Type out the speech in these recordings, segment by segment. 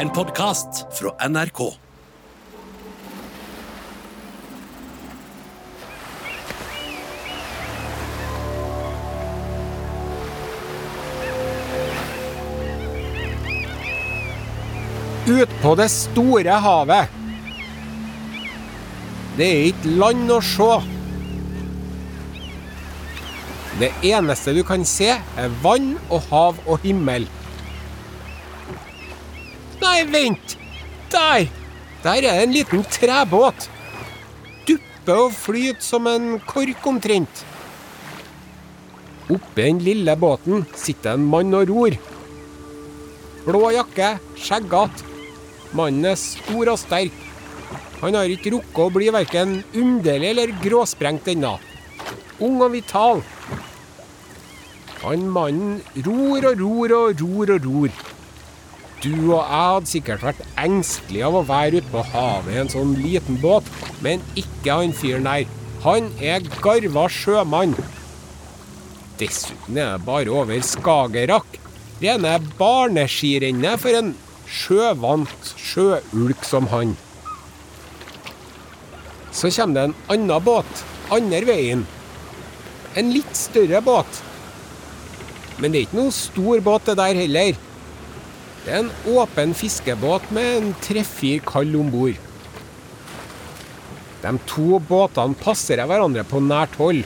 En podkast fra NRK. Ut på det store havet. Det er ikke land å se. Det eneste du kan se, er vann og hav og himmel. Nei, vent! Der! Der er en liten trebåt. Dupper og flyter som en kork omtrent. Oppi den lille båten sitter en mann og ror. Blå jakke, skjeggete. Mannen er stor og sterk. Han har ikke rukket å bli verken underlig eller gråsprengt ennå. Ung og vital. Han mannen ror og ror og ror og ror. Du og jeg hadde sikkert vært engstelige av å være ute på havet i en sånn liten båt, men ikke han fyren der. Han er garva sjømann. Dessuten er det bare over Skagerrak. Rene barneskirennet for en sjøvant sjøulk som han. Så kommer det en annen båt, andre veien. En litt større båt. Men det er ikke noe stor båt det der heller. Det er en åpen fiskebåt med en tre-fire kall om bord. De to båtene passerer hverandre på nært hold.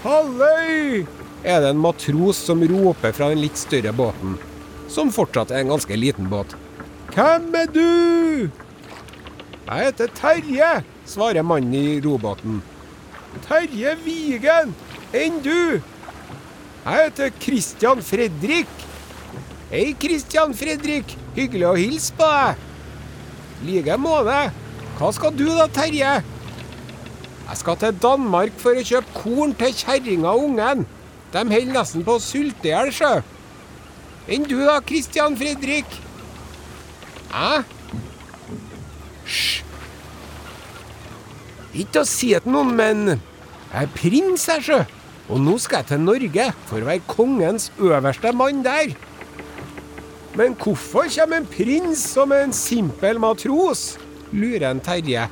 Halløy! er det en matros som roper fra den litt større båten, som fortsatt er en ganske liten båt. Hvem er du? Jeg heter Terje, svarer mannen i robåten. Terje Vigen. Enn du? Jeg heter Christian Fredrik. Hei, Christian Fredrik. Hyggelig å hilse på deg. like måte. Hva skal du da, Terje? Jeg skal til Danmark for å kjøpe korn til kjerringa og ungen. De holder nesten på å sulte i hjel, sjø. Enn du da, Christian Fredrik? Hæ? Hysj. Ikke å si det til noen, men jeg er prins jeg, sjø. Og nå skal jeg til Norge for å være kongens øverste mann der. Men hvorfor kommer en prins som en simpel matros? lurer en Terje.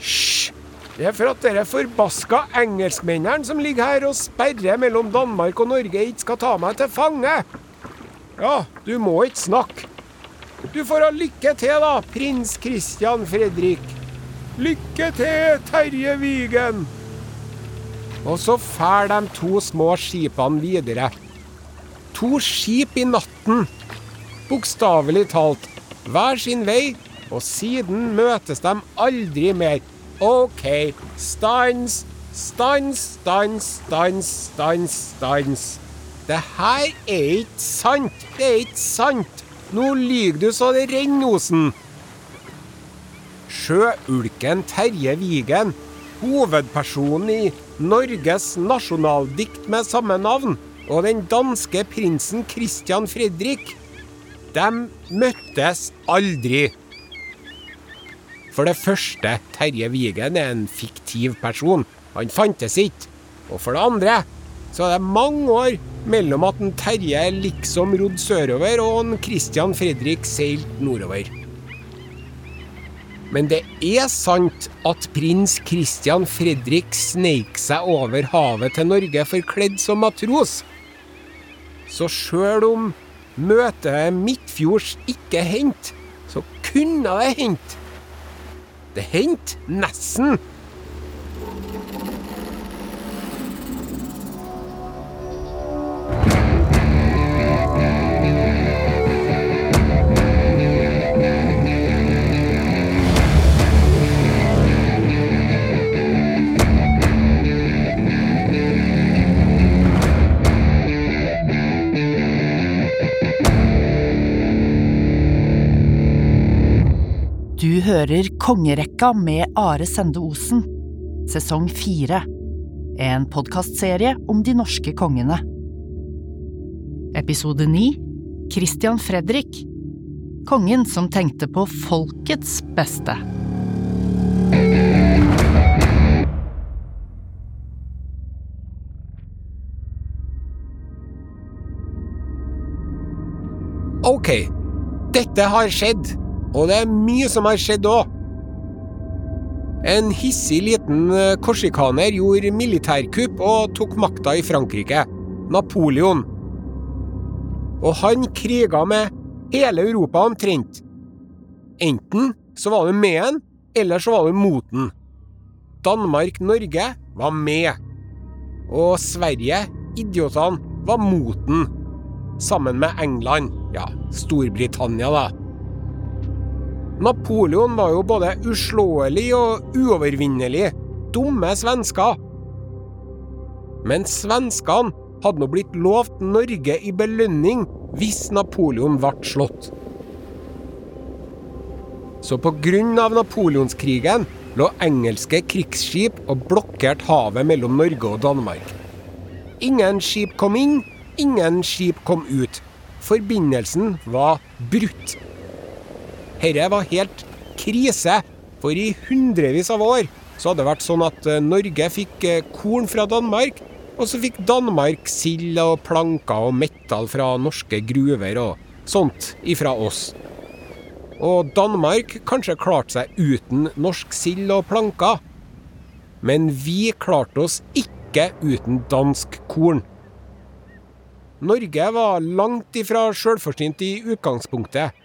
Hysj! Det er for at dere forbaska engelskmennene som ligger her og sperrer mellom Danmark og Norge, ikke skal ta meg til fange. Ja, du må ikke snakke. Du får ha lykke til, da, prins Christian Fredrik. Lykke til, Terje Vigen. Og så fær de to små skipene videre. To skip i natten. Bokstavelig talt. Hver sin vei, og siden møtes de aldri mer. OK, stans, stans, stans, stans, stans, stans. Det her er ikke sant. Det er ikke sant. Nå lyver du så det renner, Osen. Sjøulken Terje Vigen, hovedpersonen i Norges nasjonaldikt med samme navn, og den danske prinsen Christian Fredrik, de møttes aldri. For det første, Terje Vigen er en fiktiv person. Han fantes ikke. Og for det andre, så er det mange år mellom at en Terje liksom rodde sørover og en Christian Fredrik seilte nordover. Men det er sant at prins Christian Fredrik sneik seg over havet til Norge forkledd som matros. Så sjøl om møtet midtfjords ikke hendte, så kunne det hendt. Det hendte nesten. Hører Kongerekka med Are Sende Osen, sesong fire. En podkastserie om de norske kongene. Episode ni Christian Fredrik. Kongen som tenkte på folkets beste. OK, Dette har skjedd, og det er mye som har skjedd òg. En hissig liten eh, korsikaner gjorde militærkupp og tok makta i Frankrike. Napoleon. Og han kriga med hele Europa omtrent. Enten så var du med han, eller så var du mot han. Danmark-Norge var med. Og Sverige, idiotene, var mot han. Sammen med England. Ja, Storbritannia, da. Napoleon var jo både uslåelig og uovervinnelig. Dumme svensker. Men svenskene hadde nå blitt lovt Norge i belønning hvis Napoleon ble slått. Så av napoleonskrigen lå engelske krigsskip og blokkerte havet mellom Norge og Danmark. Ingen skip kom inn, ingen skip kom ut. Forbindelsen var brutt. Dette var helt krise, for i hundrevis av år så hadde det vært sånn at eh, Norge fikk eh, korn fra Danmark, og så fikk Danmark sild og planker og metall fra norske gruver og sånt ifra oss. Og Danmark kanskje klarte seg uten norsk sild og planker. Men vi klarte oss ikke uten dansk korn. Norge var langt ifra sjølforsynt i utgangspunktet.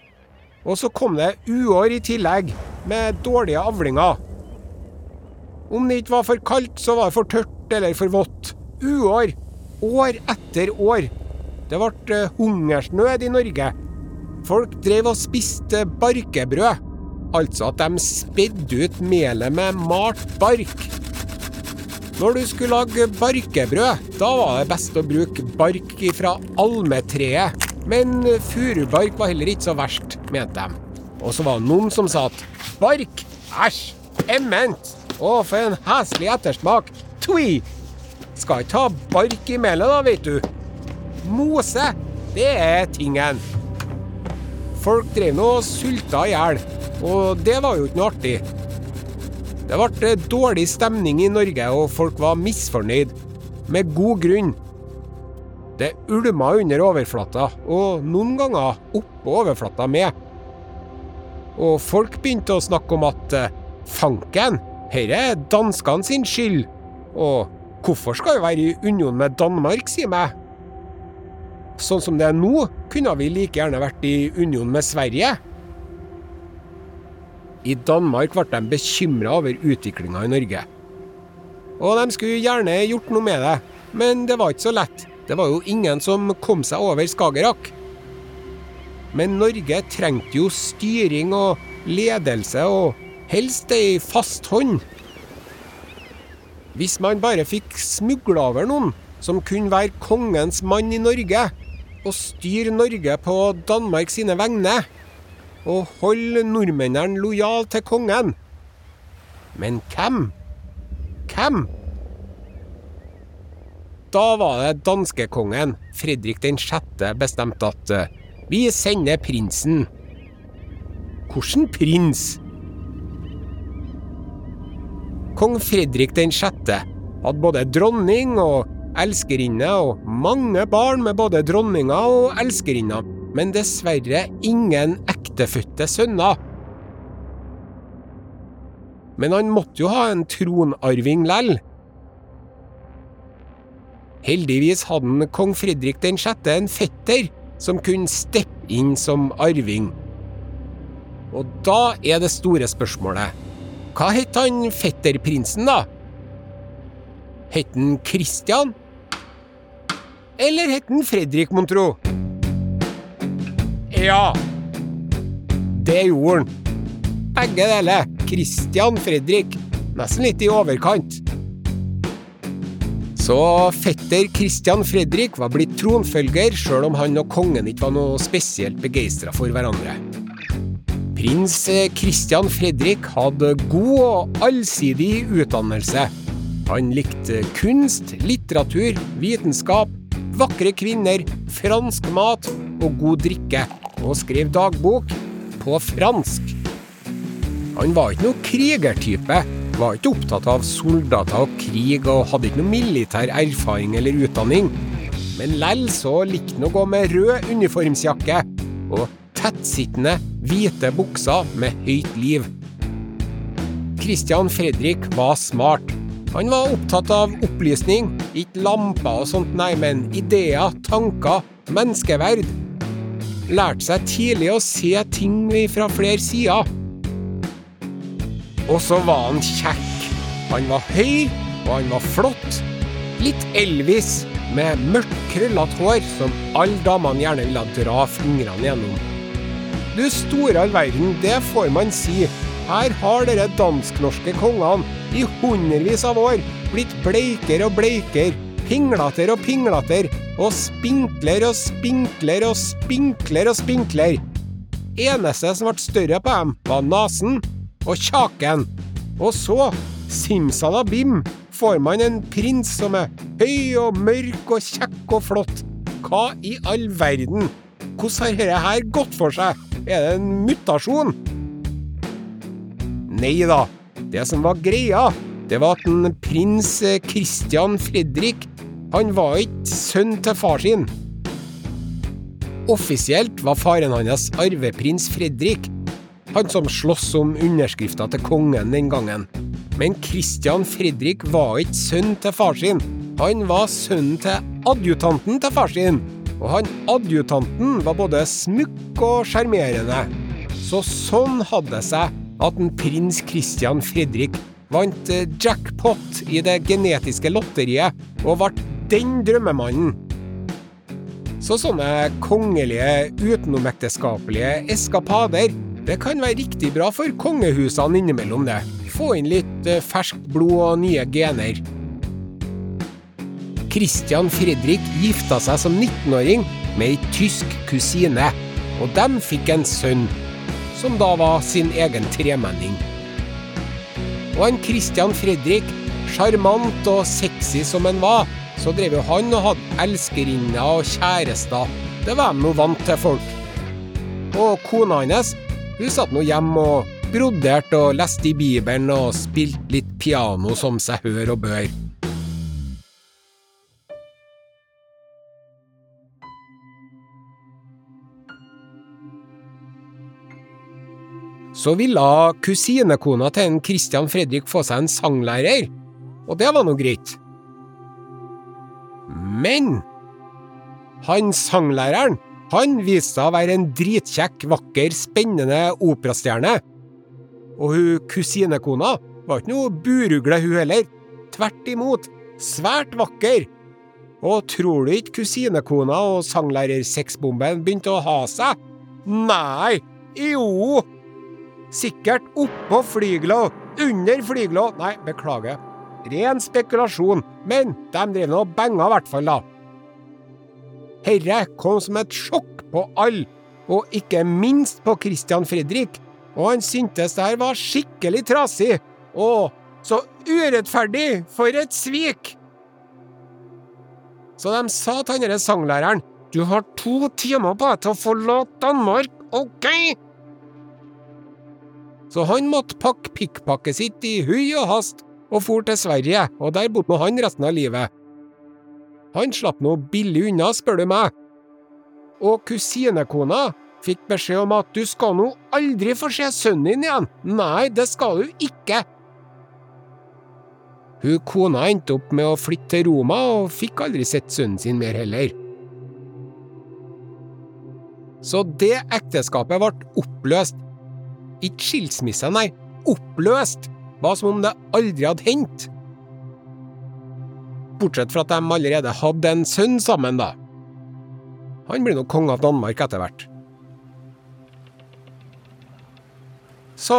Og så kom det uår i tillegg, med dårlige avlinger. Om det ikke var for kaldt, så var det for tørt eller for vått. Uår. År etter år. Det ble eh, hungersnød i Norge. Folk drev og spiste barkebrød. Altså at de spedde ut melet med malt bark. Når du skulle lage barkebrød, da var det best å bruke bark fra almetreet. Men furubark var heller ikke så verst, mente de. Og så var det noen som sa at bark, æsj, ement, å for en heslig ettersmak, tvi. Skal ikke ha bark i melet da, vet du. Mose, det er tingen. Folk drev nå og sulta i hjel, og det var jo ikke noe artig. Det ble dårlig stemning i Norge, og folk var misfornøyd. Med god grunn. Det ulma under overflata, og noen ganger oppå overflata med. Og folk begynte å snakke om at eh, fanken, dette er danskene sin skyld. Og hvorfor skal vi være i union med Danmark, sier meg. Sånn som det er nå, kunne vi like gjerne vært i union med Sverige. I Danmark ble de bekymra over utviklinga i Norge. Og de skulle gjerne gjort noe med det, men det var ikke så lett. Det var jo ingen som kom seg over Skagerrak. Men Norge trengte jo styring og ledelse, og helst ei fast hånd. Hvis man bare fikk smugla over noen som kunne være kongens mann i Norge, og styre Norge på Danmark sine vegne og holde nordmennene lojal til kongen. Men hvem? Hvem? Da var det danskekongen, Fredrik den 6., bestemte at eh, vi sender prinsen. Hvilken prins? Kong Fredrik den 6. hadde både dronning og elskerinne og mange barn med både dronninga og elskerinna, men dessverre ingen ektefødte sønner. Men han måtte jo ha en tronarving lell. Heldigvis hadde kong Fredrik den 6. en fetter som kunne steppe inn som arving. Og da er det store spørsmålet hva het han fetterprinsen, da? Het han Christian? Eller het han Fredrik, mon tro? Ja, det gjorde han. Begge deler. Christian Fredrik. Nesten litt i overkant. Så fetter Christian Fredrik var blitt tronfølger, sjøl om han og kongen ikke var noe spesielt begeistra for hverandre. Prins Christian Fredrik hadde god og allsidig utdannelse. Han likte kunst, litteratur, vitenskap, vakre kvinner, fransk mat og god drikke, og skrev dagbok på fransk. Han var ikke noe krigertype, var ikke opptatt av soldater og krig og hadde ikke noe militær erfaring eller utdanning. Men lell så likte han å gå med rød uniformsjakke og tettsittende, hvite bukser med høyt liv. Christian Fredrik var smart. Han var opptatt av opplysning, ikke lamper og sånt, nei, men ideer, tanker, menneskeverd. Lærte seg tidlig å se ting fra flere sider. Og så var han kjekk. Han var høy, og han var flott. Litt Elvis, med mørkt, krøllete hår som alle damene gjerne ville dra fingrene gjennom. Du store all verden, det får man si. Her har dere dansk-norske kongene i hundrevis av år blitt bleikere og bleikere, pinglater og pinglater, og spinkler og spinkler og spinkler og spinkler. Eneste som ble større på dem, var nesen og kjaken. Og så, simsalabim, får man en prins som er høy og mørk og kjekk og flott. Hva i all verden? Hvordan har dette her gått for seg? Er det en mutasjon? Nei da. Det som var greia, det var at en prins Christian Fredrik han var ikke sønn til far sin. Offisielt var faren hans arveprins Fredrik, han som sloss om underskrifta til kongen den gangen. Men Christian Fredrik var ikke sønn til far sin. Han var sønnen til adjutanten til far sin. Og han adjutanten var både smukk og sjarmerende. Så sånn hadde det seg at en prins Christian Fredrik vant eh, jackpot i det genetiske lotteriet og ble den drømmemannen. Så sånne kongelige, utenomekteskapelige eskapader, det kan være riktig bra for kongehusene innimellom, det. Få inn litt eh, ferskt blod og nye gener. Christian Fredrik gifta seg som 19-åring med ei tysk kusine, og de fikk en sønn, som da var sin egen tremenning. Og han Christian Fredrik, sjarmant og sexy som han var, så drev jo han og hadde elskerinner og kjærester. Det var de nå vant til, folk. Og kona hans, hun satt nå hjemme og broderte og leste i Bibelen og spilte litt piano som seg hør og bør. Så ville kusinekona til en Christian Fredrik få seg en sanglærer, og det var nå greit. Men han sanglæreren, han viste seg å være en dritkjekk, vakker, spennende operastjerne. Og hun kusinekona var ikke noe burugle, hun heller. Tvert imot, svært vakker. Og tror du ikke kusinekona og sanglærersexbomben begynte å ha seg? Nei, jo! Sikkert oppå flygla, under flygla Nei, beklager. Ren spekulasjon, men de drev nå og benga i hvert fall, da. Herre kom som et sjokk på alle, og ikke minst på Christian Fredrik, og han syntes det her var skikkelig trasig. Å, så urettferdig! For et svik! Så de sa til denne sanglæreren du har to timer på deg til å forlate Danmark, OK? Så han måtte pakke pikkpakket sitt i hui og hast og for til Sverige, og der bodde han resten av livet. Han slapp nå billig unna, spør du meg. Og kusinekona fikk beskjed om at du skal nå aldri få se sønnen din igjen. Nei, det skal du ikke. Hun kona endte opp med å flytte til Roma, og fikk aldri sett sønnen sin mer heller. Så det ekteskapet ble oppløst. Ikke skilsmisse, nei, oppløst! Var som om det aldri hadde hendt. Bortsett fra at de allerede hadde en sønn sammen, da. Han blir nok konge av Danmark etter hvert. Så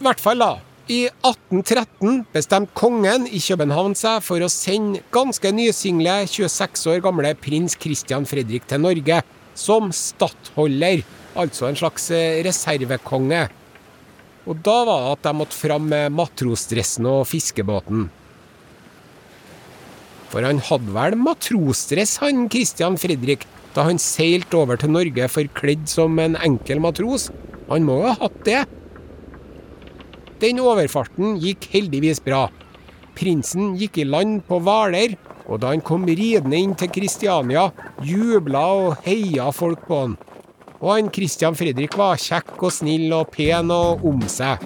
i hvert fall, da. I 1813 bestemte kongen i København seg for å sende ganske nysingle 26 år gamle prins Christian Fredrik til Norge som stattholder, altså en slags reservekonge. Og da var det at de måtte fram med matrosdressen og fiskebåten. For han hadde vel matrosdress, han Christian Fredrik, da han seilte over til Norge forkledd som en enkel matros. Han må ha hatt det. Den overfarten gikk heldigvis bra. Prinsen gikk i land på Hvaler, og da han kom ridende inn til Kristiania, jubla og heia folk på han. og han Christian Fredrik var kjekk og snill og pen og om seg.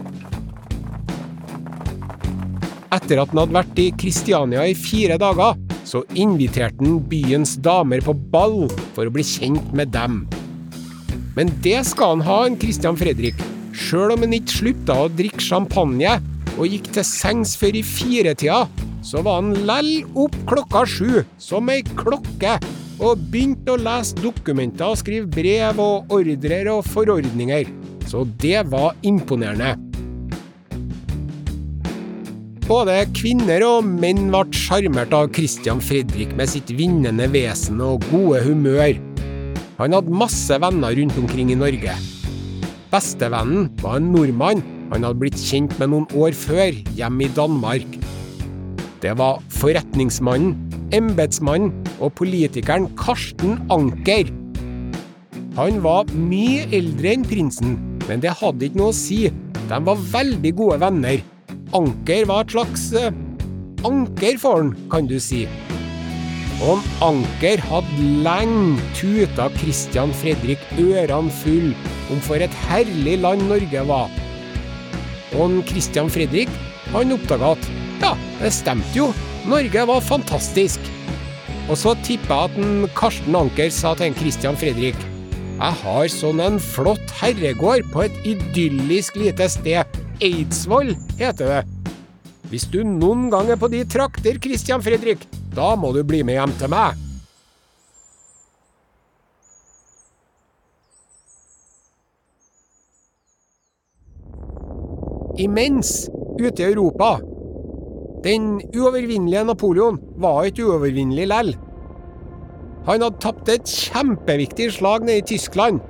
Etter at han hadde vært i Kristiania i fire dager, så inviterte han byens damer på ball for å bli kjent med dem. Men det skal han ha, en Christian Fredrik, sjøl om han ikke slutta å drikke champagne og gikk til sengs før i firetida, så var han lell opp klokka sju, som ei klokke, og begynte å lese dokumenter og skrive brev og ordrer og forordninger. Så det var imponerende. Både kvinner og menn ble sjarmert av Christian Fredrik med sitt vinnende vesen og gode humør. Han hadde masse venner rundt omkring i Norge. Bestevennen var en nordmann han hadde blitt kjent med noen år før, hjemme i Danmark. Det var forretningsmannen, embetsmannen og politikeren Karsten Anker. Han var mye eldre enn prinsen, men det hadde ikke noe å si. De var veldig gode venner. Anker var et slags eh, anker for han, kan du si. Og Anker hadde lenge tuta Christian Fredrik ørene full om for et herlig land Norge var. Og Christian Fredrik han oppdaga at ja, det stemte jo, Norge var fantastisk. Og så tippa jeg at en Karsten Anker sa til en Christian Fredrik jeg har sånn en flott herregård på et idyllisk lite sted. Eidsvoll heter det. Hvis du noen gang er på de trakter, Christian Fredrik, da må du bli med hjem til meg. Imens, ute i Europa Den uovervinnelige Napoleon var ikke uovervinnelig lell. Han hadde tapt et kjempeviktig slag nede i Tyskland.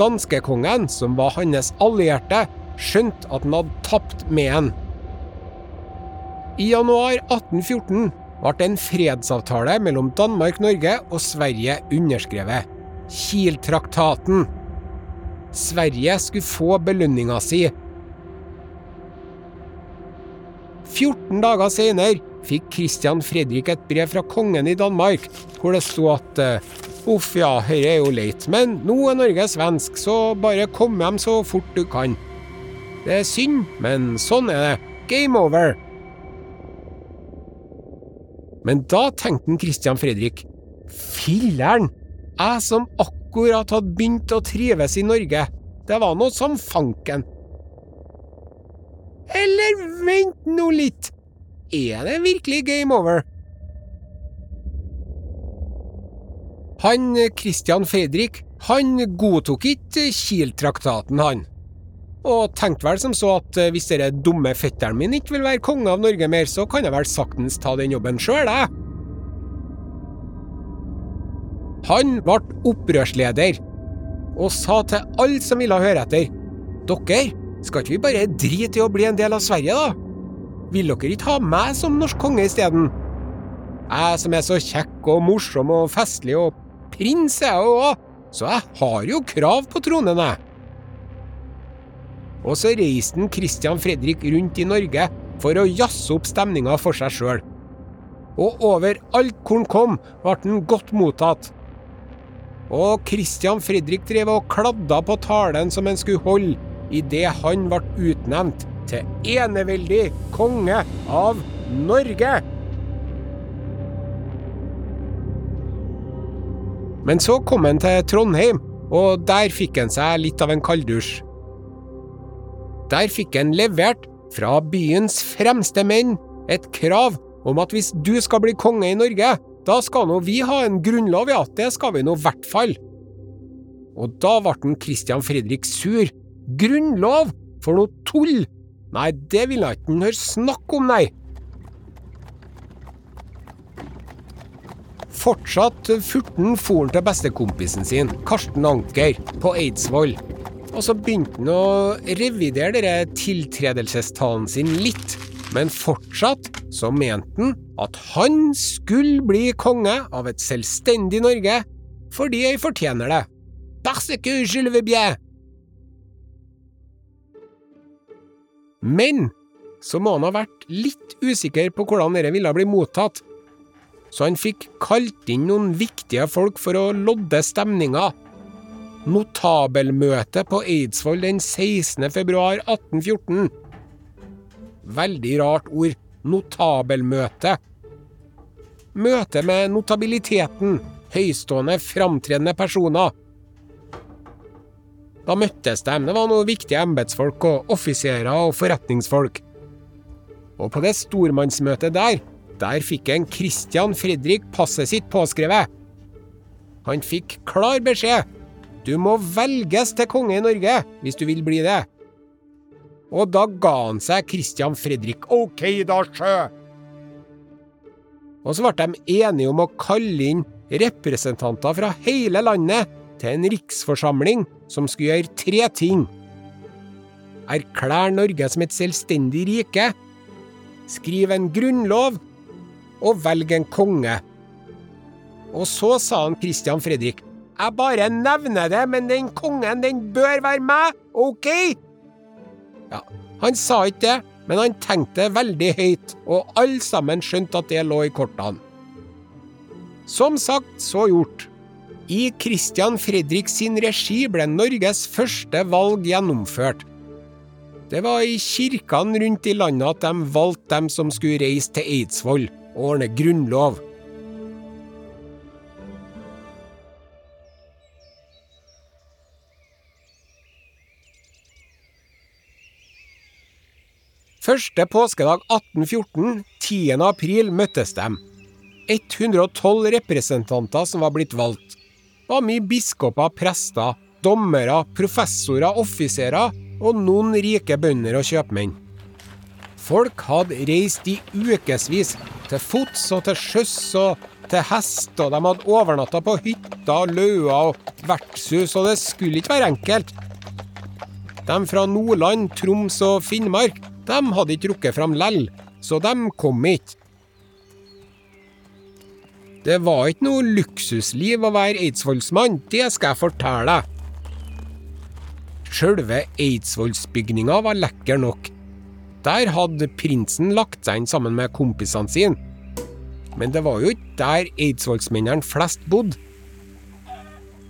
Danskekongen, som var hans allierte, skjønte at han hadde tapt med en. I januar 1814 ble en fredsavtale mellom Danmark-Norge og Sverige underskrevet. Kiel-traktaten. Sverige skulle få belønninga si 14 dager senere fikk Christian Fredrik et brev fra kongen i Danmark, hvor det sto at eh, Uff ja, dette er jo leit, men nå er Norge svensk, så bare kom hjem så fort du kan. Det er synd, men sånn er det. Game over. Men da tenkte Christian Fredrik Filler'n! Jeg som akkurat hadde begynt å trives i Norge. Det var noe som fanken. Eller vent nå litt, er det virkelig game over? Han Christian Fredrik, han godtok ikke Kiel-traktaten, han. Og tenkte vel som så at hvis denne dumme fetteren min ikke vil være konge av Norge mer, så kan jeg vel saktens ta den jobben sjøl, jeg. Han ble opprørsleder, og sa til alle som ville høre etter, dere, skal ikke vi bare drite i å bli en del av Sverige, da? Vil dere ikke ha meg som norsk konge isteden? Jeg som er så kjekk og morsom og festlig og prins jeg òg, så jeg har jo krav på tronen, jeg. Og så reiste Christian Fredrik rundt i Norge for å jazze opp stemninga for seg sjøl. Og overalt hvor han kom, ble han godt mottatt. Og Christian Fredrik drev og kladda på talen som han skulle holde, idet han ble utnevnt til eneveldig konge av Norge. Men så kom han til Trondheim, og der fikk han seg litt av en kalddusj. Der fikk en levert, fra byens fremste menn, et krav om at hvis du skal bli konge i Norge, da skal nå vi ha en grunnlov, ja, det skal vi nå i hvert fall. Og da ble Christian Fredrik sur, Grunnlov? For noe tull! Nei, det ville jeg ikke høre snakk om, nei! Fortsatt furten for han til bestekompisen sin, Karsten Anker, på Eidsvoll. Og så begynte han å revidere denne tiltredelsestalen sin litt, men fortsatt så mente han at han skulle bli konge av et selvstendig Norge, fordi jeg fortjener det. Parce que je le veux bien! Men så må han ha vært litt usikker på hvordan dette ville bli mottatt, så han fikk kalt inn noen viktige folk for å lodde stemninga. Notabelmøte på Eidsvoll den 16. februar 1814. Veldig rart ord. Notabelmøte. Møte med notabiliteten. Høystående, framtredende personer. Da møttes de. Det var noen viktige embetsfolk og offiserer og forretningsfolk. Og på det stormannsmøtet der, der fikk en Christian Fredrik passet sitt påskrevet. Han fikk klar beskjed. Du må velges til konge i Norge hvis du vil bli det. Og da ga han seg Christian Fredrik. Ok, da, sjø! Og så ble de enige om å kalle inn representanter fra hele landet til en riksforsamling som skulle gjøre tre ting. Erklære Norge som et selvstendig rike, skrive en grunnlov og velge en konge. Og så sa han Christian Fredrik, jeg bare nevner det, men den kongen, den bør være meg, ok? Ja, han sa ikke det, men han tenkte veldig høyt, og alle sammen skjønte at det lå i kortene. Som sagt, så gjort. I Christian Fredrik sin regi ble Norges første valg gjennomført. Det var i kirkene rundt i landet at de valgte dem som skulle reise til Eidsvoll og ordne grunnlov. Første påskedag 1814, 10. april, møttes de. 112 representanter som var blitt valgt. Det var mye biskoper, prester, dommere, professorer, offiserer og noen rike bønder og kjøpmenn. Folk hadde reist i ukevis, til fots og til sjøs og til hest, og de hadde overnatta på hytter, lauer og vertshus, og det skulle ikke være enkelt. De fra Nordland, Troms og Finnmark, de hadde ikke rukket fram lell, så de kom ikke. Det var ikke noe luksusliv å være eidsvollsmann, det skal jeg fortelle deg. Sjølve Eidsvollsbygninga var lekker nok. Der hadde prinsen lagt seg inn sammen med kompisene sine. Men det var jo ikke der eidsvollsmennene flest bodde.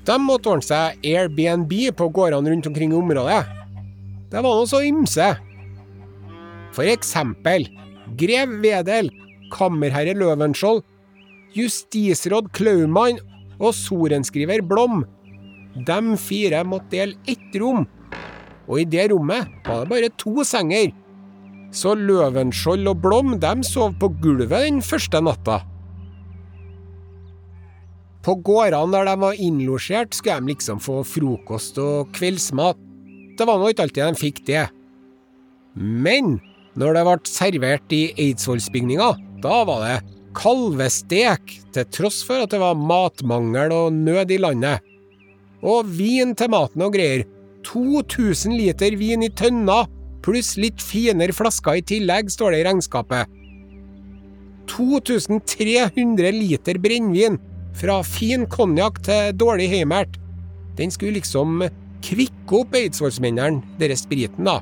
De måtte ordne seg Airbnb på gårdene rundt omkring i området. Det var nå så ymse. For eksempel grev Wedel, kammerherre Løvenskiold, justisråd Klaumann og sorenskriver Blom. De fire måtte dele ett rom, og i det rommet var det bare to senger. Så Løvenskiold og Blom de sov på gulvet den første natta. På gårdene der de var innlosjert, skulle de liksom få frokost og kveldsmat. Det var nå ikke alltid de fikk det. Men når det ble servert i Eidsvollsbygninga, da var det kalvestek, til tross for at det var matmangel og nød i landet. Og vin til maten og greier. 2000 liter vin i tønna, pluss litt finere flasker i tillegg, står det i regnskapet. 2300 liter brennevin, fra fin konjakk til dårlig heimert. Den skulle liksom kvikke opp eidsvollsmennene, deres spriten, da.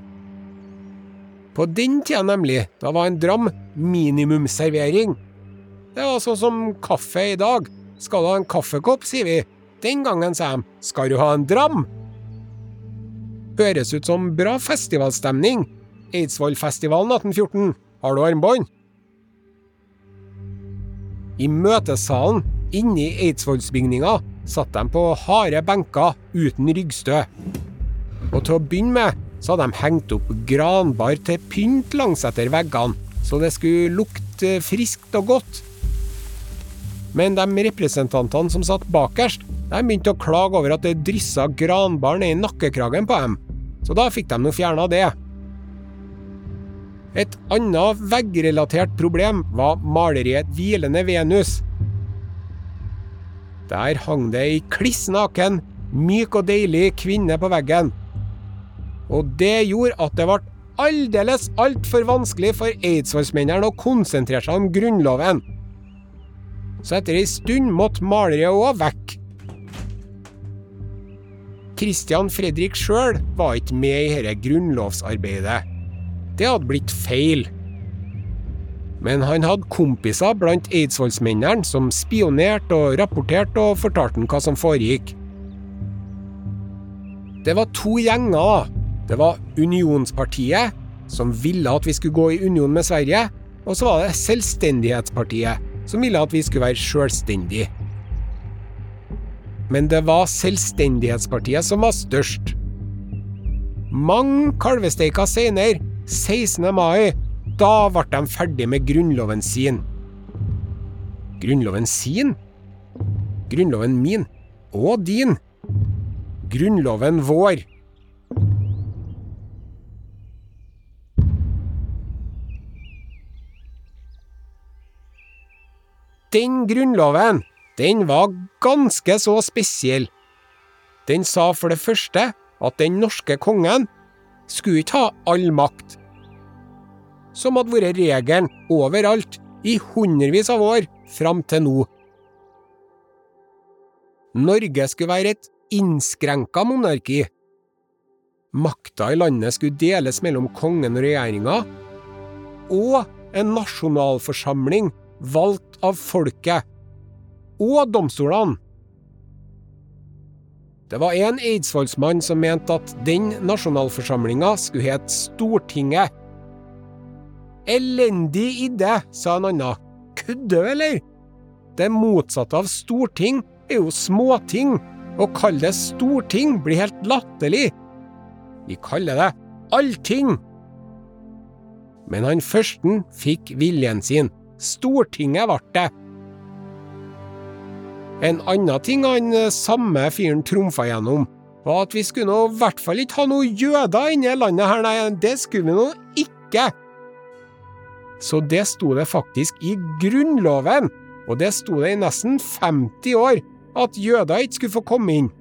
På den tida, nemlig, da var en dram minimumsservering. Det var sånn som kaffe i dag. Skal du ha en kaffekopp, sier vi. Den gangen sa de skal du ha en dram? Høres ut som bra festivalstemning. Eidsvollfestivalen 1814. Har du armbånd? I møtesalen inne i Eidsvollsbygninga satt de på harde benker uten ryggstø. Og til å begynne med så hadde de hengt opp granbar til pynt langs etter veggene, så det skulle lukte friskt og godt. Men de representantene som satt bakerst, de begynte å klage over at det dryssa granbar ned i nakkekragen på dem, så da fikk de nå fjerna det. Et annet veggrelatert problem var maleriet Hvilende Venus. Der hang det ei kliss naken, myk og deilig kvinne på veggen. Og det gjorde at det ble aldeles altfor vanskelig for eidsvollsmennene å konsentrere seg om Grunnloven. Så etter ei stund måtte maleriet òg vekk. Christian Fredrik sjøl var ikke med i dette grunnlovsarbeidet. Det hadde blitt feil. Men han hadde kompiser blant eidsvollsmennene som spionerte og rapporterte og fortalte ham hva som foregikk. Det var to gjenger, da. Det var Unionspartiet, som ville at vi skulle gå i union med Sverige, og så var det Selvstendighetspartiet, som ville at vi skulle være selvstendige. Men det var Selvstendighetspartiet som var størst. Mange kalvesteiker senere, 16. mai, da ble de ferdig med grunnloven sin. Grunnloven sin? Grunnloven min. Og din. Grunnloven vår. Den grunnloven, den var ganske så spesiell. Den sa for det første at den norske kongen skulle ikke ha all makt, som hadde vært regelen overalt i hundrevis av år fram til nå. Norge skulle være et innskrenka monarki. Makta i landet skulle deles mellom kongen og regjeringa, og en nasjonalforsamling valgt av folket, og domstolene. Det var en eidsvollsmann som mente at den nasjonalforsamlinga skulle hete Stortinget. Elendig idé, sa en annen. Kødder du, eller? Det motsatte av storting er jo småting. Å kalle det storting blir helt latterlig. Vi kaller det allting. Men han førsten fikk viljen sin. Stortinget ble det. En annen ting han eh, samme fyren trumfa gjennom, var at vi skulle nå i hvert fall ikke ha noen jøder inne i landet her, nei, det skulle vi nå ikke. Så det sto det faktisk i Grunnloven, og det sto det i nesten 50 år, at jøder ikke skulle få komme inn.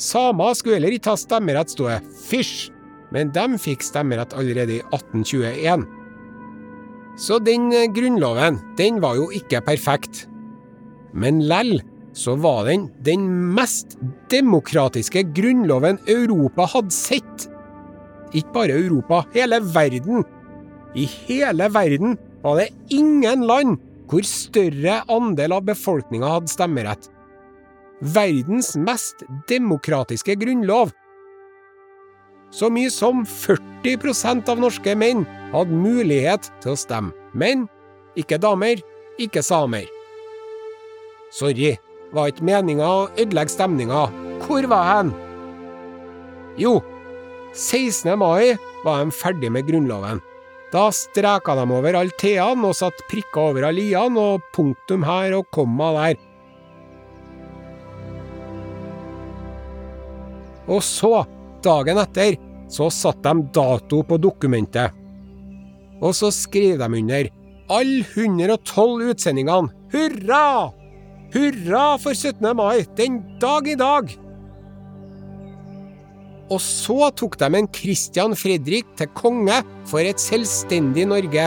Samer skulle heller ikke ha stemmerett, sto det. Fysj! Men de fikk stemmerett allerede i 1821. Så den eh, grunnloven, den var jo ikke perfekt. Men lell så var den den mest demokratiske grunnloven Europa hadde sett. Ikke bare Europa, hele verden. I hele verden var det ingen land hvor større andel av befolkninga hadde stemmerett. Verdens mest demokratiske grunnlov. Så mye som 40% av norske menn hadde mulighet til å stemme. Men ikke damer, ikke samer. Sorry, var ikke meninga å ødelegge stemninga. Hvor var jeg? Jo, 16. mai var de ferdig med Grunnloven. Da streka de over alle t-ene og satte prikker over alle i-ene og punktum her og komma der. Og så, dagen etter, så satte de dato på dokumentet. Og så skrev de under alle 112 utsendingene. Hurra! Hurra for 17. mai, den dag i dag! Og så tok de en Christian Fredrik til konge for et selvstendig Norge.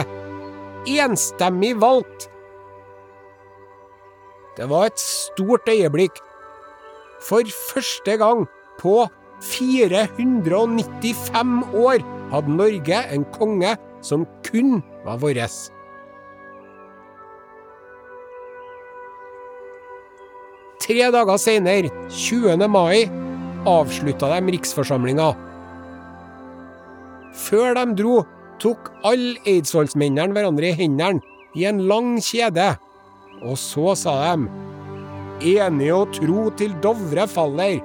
Enstemmig valgt. Det var et stort øyeblikk. For første gang på 495 år hadde Norge en konge som kun var vår. Tre dager senere, 20. mai, avslutta de riksforsamlinga. Før de dro, tok alle eidsvollsmennene hverandre i hendene i en lang kjede, og så sa de Enige og tro til Dovre faller.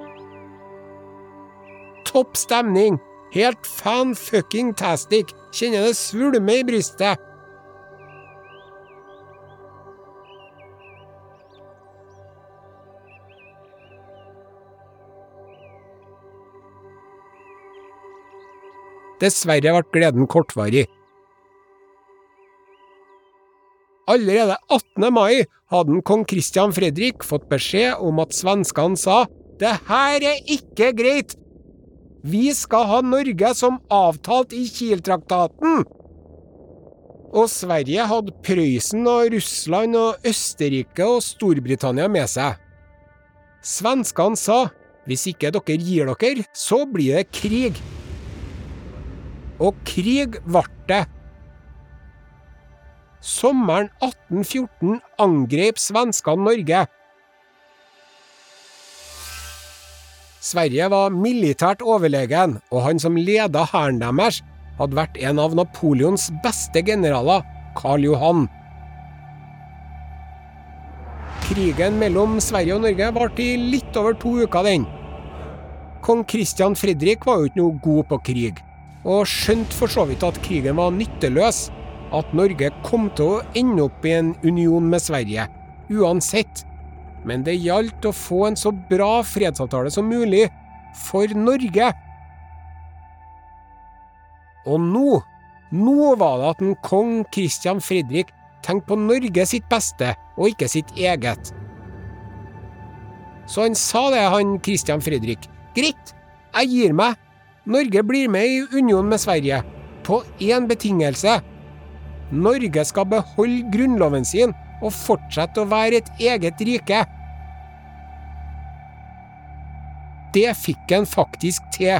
Topp stemning! Helt fan-fucking-tastic! Kjenner det svulme i brystet. Dessverre ble gleden kortvarig. Allerede 18. mai hadde kong Christian Fredrik fått beskjed om at svenskene sa det her er ikke greit, vi skal ha Norge som avtalt i Kiel-traktaten. Og Sverige hadde Prøysen og Russland og Østerrike og Storbritannia med seg. Svenskene sa hvis ikke dere gir dere, så blir det krig. Og krig ble det. Sommeren 1814 angrep svenskene Norge. Sverige var militært overlegen, og han som leda hæren deres, hadde vært en av Napoleons beste generaler, Karl Johan. Krigen mellom Sverige og Norge varte i litt over to uker, den. Kong Christian Fredrik var jo ikke noe god på krig, og skjønte for så vidt at krigen var nytteløs, at Norge kom til å ende opp i en union med Sverige, uansett. Men det gjaldt å få en så bra fredsavtale som mulig for Norge. Og nå, nå var det at en kong Christian Fredrik tenkte på Norge sitt beste, og ikke sitt eget. Så han sa det, han Christian Fredrik. Greit, jeg gir meg. Norge blir med i union med Sverige. På én betingelse. Norge skal beholde grunnloven sin og fortsette å være et eget rike. Det fikk han faktisk til.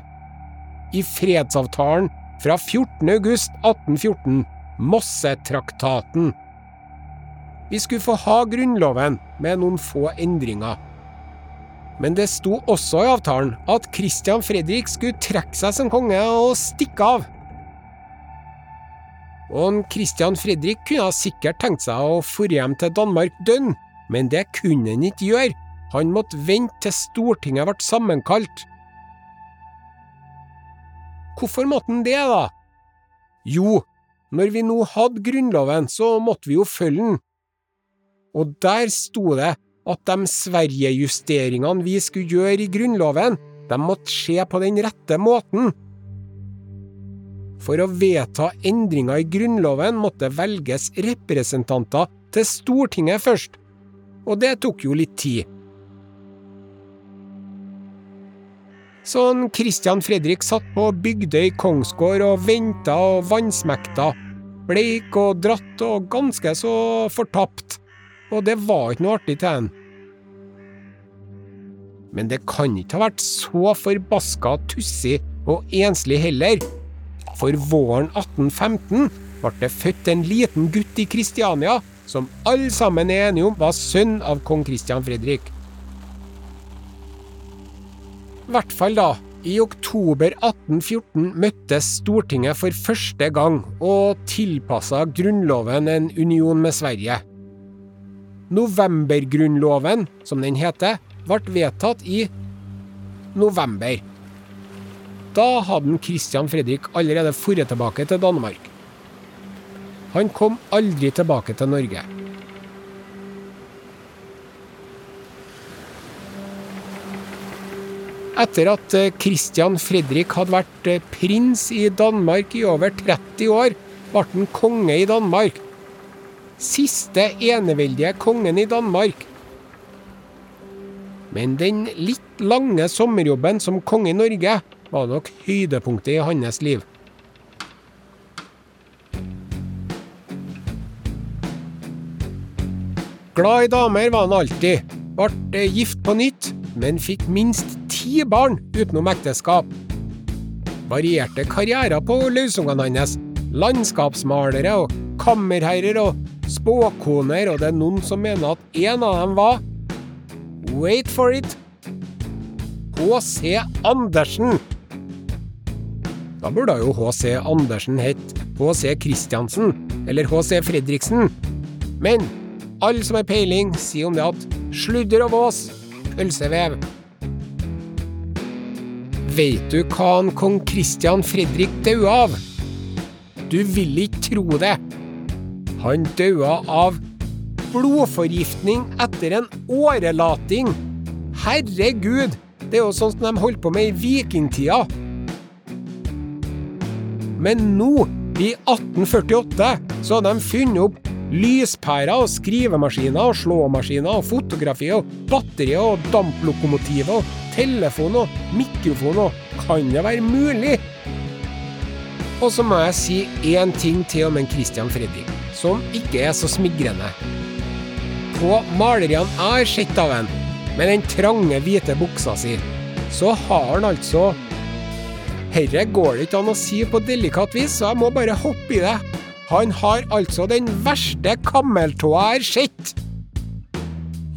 I fredsavtalen fra 14.8.1814, Mossetraktaten. Vi skulle få ha Grunnloven med noen få endringer. Men det sto også i avtalen at Christian Fredrik skulle trekke seg som konge og stikke av. Og Christian Fredrik kunne sikkert tenkt seg å dra hjem til Danmark dønn, men det kunne han ikke gjøre. Han måtte vente til Stortinget ble sammenkalt. Hvorfor måtte han det, da? Jo, når vi nå hadde Grunnloven, så måtte vi jo følge den. Og der sto det at de Sverige-justeringene vi skulle gjøre i Grunnloven, de måtte skje på den rette måten. For å vedta endringer i Grunnloven måtte velges representanter til Stortinget først, og det tok jo litt tid. Sånn Christian Fredrik satt på Bygdøy kongsgård og venta og vansmekta, bleik og dratt og ganske så fortapt, og det var ikke noe artig til han. Men det kan ikke ha vært så forbaska tussig og enslig heller. For våren 1815 ble det født en liten gutt i Kristiania som alle sammen er enige om var sønn av kong Kristian Fredrik. I hvert fall da. I oktober 1814 møttes Stortinget for første gang og tilpassa Grunnloven en union med Sverige. Novembergrunnloven, som den heter, ble vedtatt i november. Da hadde Christian Fredrik allerede dratt tilbake til Danmark. Han kom aldri tilbake til Norge. Etter at eh, Christian Fredrik hadde vært eh, prins i Danmark i over 30 år, ble han konge i Danmark. Siste eneveldige kongen i Danmark. Men den litt lange sommerjobben som konge i Norge var nok høydepunktet i hans liv. Glad i damer var han alltid. Ble gift på nytt, men fikk minst ti barn utenom ekteskap. Varierte karrierer på løsungene hans. Landskapsmalere og kammerherrer og spåkoner, og det er noen som mener at en av dem var Wait for it! H.C. Andersen. Da burde jo H.C. Andersen hett H.C. Christiansen, eller H.C. Fredriksen. Men alle som har peiling, sier om det at sludder og vås, pølsevev. Veit du hva han kong Christian Fredrik daua av? Du vil ikke tro det. Han daua av blodforgiftning etter en årelating. Herregud, det er jo som de holdt på med i vikingtida. Men nå, i 1848, så hadde de funnet opp lyspærer og skrivemaskiner og slåmaskiner og fotografi og batterier og damplokomotiver og telefon og mikrofon og Kan det være mulig? Og så må jeg si én ting til om en Christian Fredrik, som ikke er så smigrende. På maleriene jeg har sett av en, med den trange, hvite buksa si, så har han altså Herre går det ikke an å si på delikat vis, så jeg må bare hoppe i det. Han har altså den verste kammeltåa jeg har sett.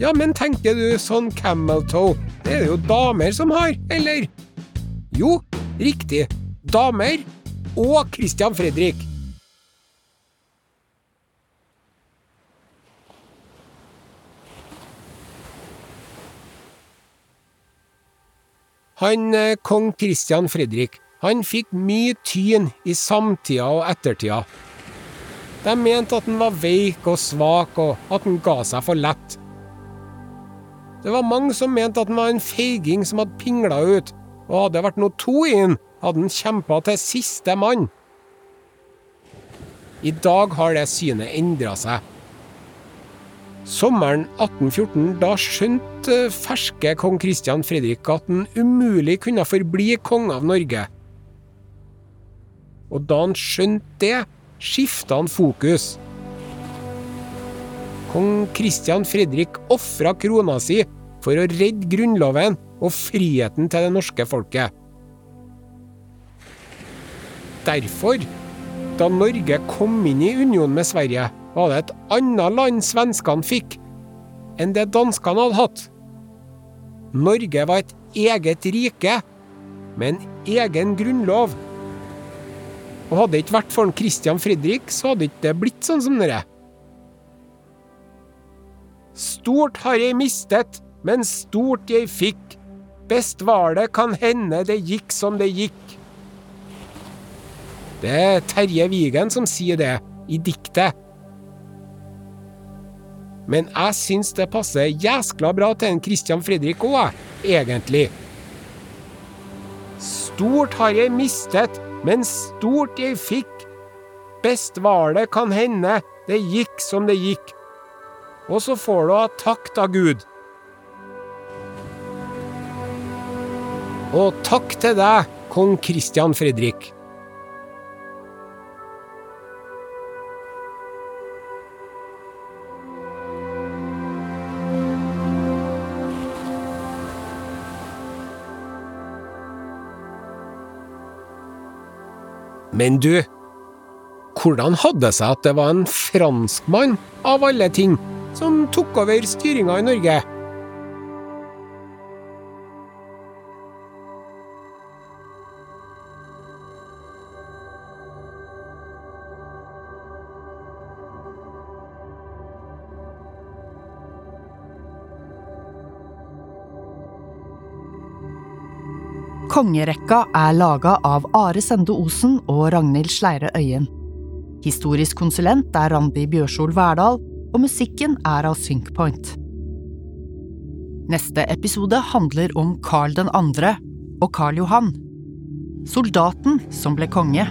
Ja, men tenker du sånn camel det er det jo damer som har, eller? Jo, riktig. Damer og Christian Fredrik. Han eh, kong Christian Fredrik han fikk mye tyn i samtida og ettertida. De mente at han var veik og svak, og at han ga seg for lett. Det var mange som mente at han var en feiging som hadde pingla ut, og hadde det vært noe to i han, hadde han kjempa til siste mann. I dag har det synet endra seg. Sommeren 1814, da skjønte ferske kong Kristian Fredrik at han umulig kunne forbli konge av Norge. Og da han skjønte det, skifta han fokus. Kong Kristian Fredrik ofra krona si for å redde Grunnloven og friheten til det norske folket. Derfor, da Norge kom inn i union med Sverige, var det et annet land svenskene fikk enn det danskene hadde hatt. Norge var et eget rike, med en egen grunnlov. Og hadde det ikke vært for Christian Fredrik, så hadde ikke det blitt sånn som dere. Stort har jeg mistet, men stort jeg fikk. Best var det, kan hende det gikk som det gikk. Det er Terje Vigen som sier det, i diktet. Men jeg syns det passer jæskla bra til en Christian Fredrik òg, egentlig. Stort har jeg mistet, men stort jeg fikk. Best var det, kan hende, det gikk som det gikk. Og så får du ha takk da, Gud. Og takk til deg, kong Christian Fredrik. Men du, hvordan hadde det seg at det var en franskmann, av alle ting, som tok over styringa i Norge? Kongerekka er laga av Are Sende Osen og Ragnhild Sleire Øyen. Historisk konsulent er Randi Bjørsol Verdal, og musikken er av Synkpoint. Neste episode handler om Karl 2. og Karl Johan. Soldaten som ble konge.